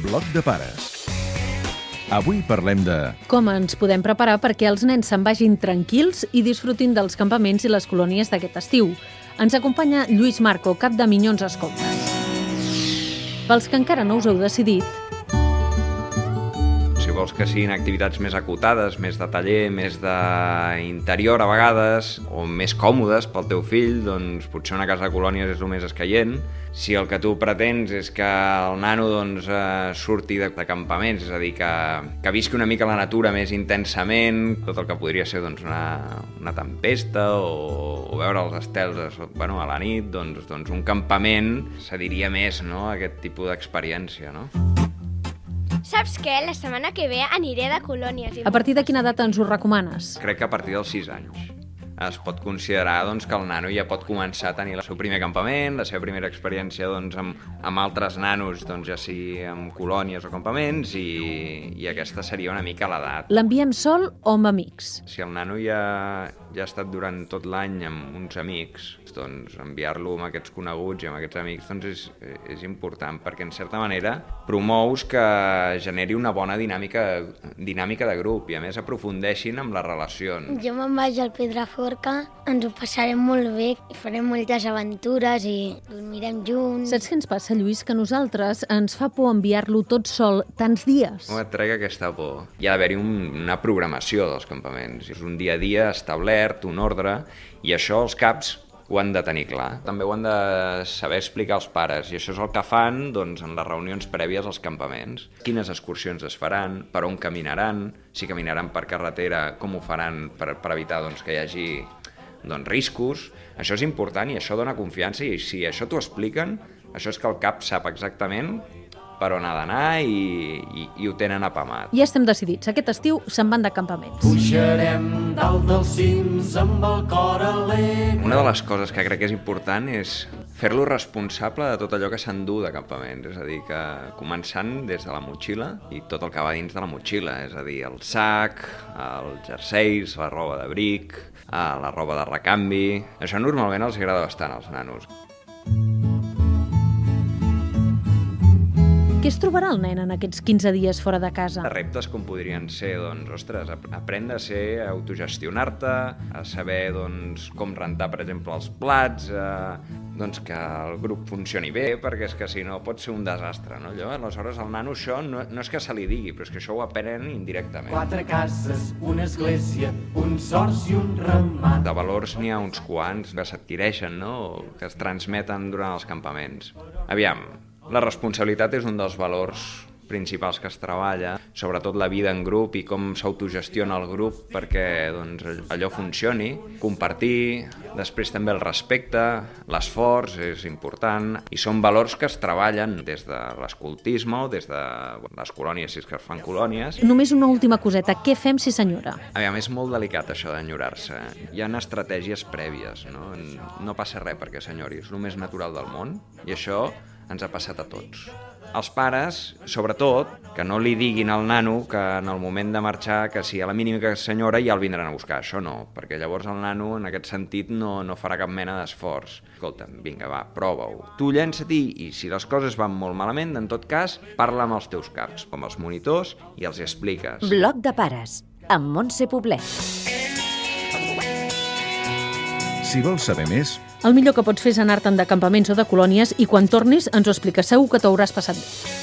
Bloc de pares. Avui parlem de... Com ens podem preparar perquè els nens se'n vagin tranquils i disfrutin dels campaments i les colònies d'aquest estiu. Ens acompanya Lluís Marco, cap de Minyons Escoltes. Pels que encara no us heu decidit, vols que siguin activitats més acotades, més de taller, més d'interior a vegades, o més còmodes pel teu fill, doncs potser una casa de colònies és el més escaient. Si el que tu pretens és que el nano doncs, eh, surti de, de campaments, és a dir, que, que visqui una mica la natura més intensament, tot el que podria ser doncs, una, una tempesta o, o veure els estels a, bueno, a la nit, doncs, doncs un campament se diria més no? aquest tipus d'experiència. No? Saps què? La setmana que ve aniré de colònies. I... a partir de quina edat ens ho recomanes? Crec que a partir dels 6 anys es pot considerar doncs, que el nano ja pot començar a tenir el seu primer campament, la seva primera experiència doncs, amb, amb altres nanos, doncs, ja sigui amb colònies o campaments, i, i aquesta seria una mica l'edat. L'enviem sol o amb amics? Si el nano ja, ja ha estat durant tot l'any amb uns amics, doncs enviar-lo amb aquests coneguts i amb aquests amics doncs és, és important perquè en certa manera promous que generi una bona dinàmica, dinàmica de grup i a més aprofundeixin amb les relacions. Jo me'n vaig al Pedraforca, ens ho passarem molt bé, i farem moltes aventures i dormirem junts. Saps què ens passa, Lluís? Que a nosaltres ens fa por enviar-lo tot sol tants dies. No et trec aquesta por. Hi ha d'haver-hi un, una programació dels campaments. És un dia a dia establert, un ordre, i això els caps ho han de tenir clar. També ho han de saber explicar als pares i això és el que fan doncs, en les reunions prèvies als campaments. Quines excursions es faran, per on caminaran, si caminaran per carretera, com ho faran per, per evitar doncs, que hi hagi doncs, riscos. Això és important i això dona confiança i si això t'ho expliquen, això és que el cap sap exactament per on ha d'anar i, i, i ho tenen apamat. Ja estem decidits. Aquest estiu se'n van de campaments. Pujarem dalt dels cims amb el cor alegre. Una de les coses que crec que és important és fer-lo responsable de tot allò que s'endú de campaments, és a dir, que començant des de la motxilla i tot el que va dins de la motxilla, és a dir, el sac, els jerseis, la roba d'abric, la roba de recanvi... Això normalment els agrada bastant als nanos. Trobarà el nen en aquests 15 dies fora de casa? Reptes com podrien ser, doncs, ostres, aprendre a ser, a autogestionar-te, a saber, doncs, com rentar, per exemple, els plats, eh, doncs que el grup funcioni bé, perquè és que si no pot ser un desastre, no? Allò, aleshores el nano això no, no és que se li digui, però és que això ho aprenen indirectament. Quatre cases, una església, un sors i un ramat. De valors n'hi ha uns quants que s'adquireixen, no?, que es transmeten durant els campaments. Aviam, la responsabilitat és un dels valors principals que es treballa, sobretot la vida en grup i com s'autogestiona el grup perquè doncs, allò funcioni, compartir, després també el respecte, l'esforç és important, i són valors que es treballen des de l'escoltisme o des de les colònies, si és que es fan colònies. Només una última coseta, què fem si s'enyora? Aviam, és molt delicat això d'enyorar-se. Hi ha estratègies prèvies, no? No passa res perquè s'enyori, és el més natural del món, i això ens ha passat a tots. Els pares, sobretot, que no li diguin al nano que en el moment de marxar, que si a la mínima que senyora ja el vindran a buscar. Això no, perquè llavors el nano en aquest sentit no, no farà cap mena d'esforç. Escolta'm, vinga, va, prova-ho. Tu llença-t'hi i si les coses van molt malament, en tot cas, parla amb els teus caps, com els monitors, i els expliques. Bloc de pares, amb Montse Poblet. Si vols saber més, El millor que pots fer és anar-te'n de campaments o de colònies i quan tornis ens ho expliques. Segur que t'ho hauràs passat bé.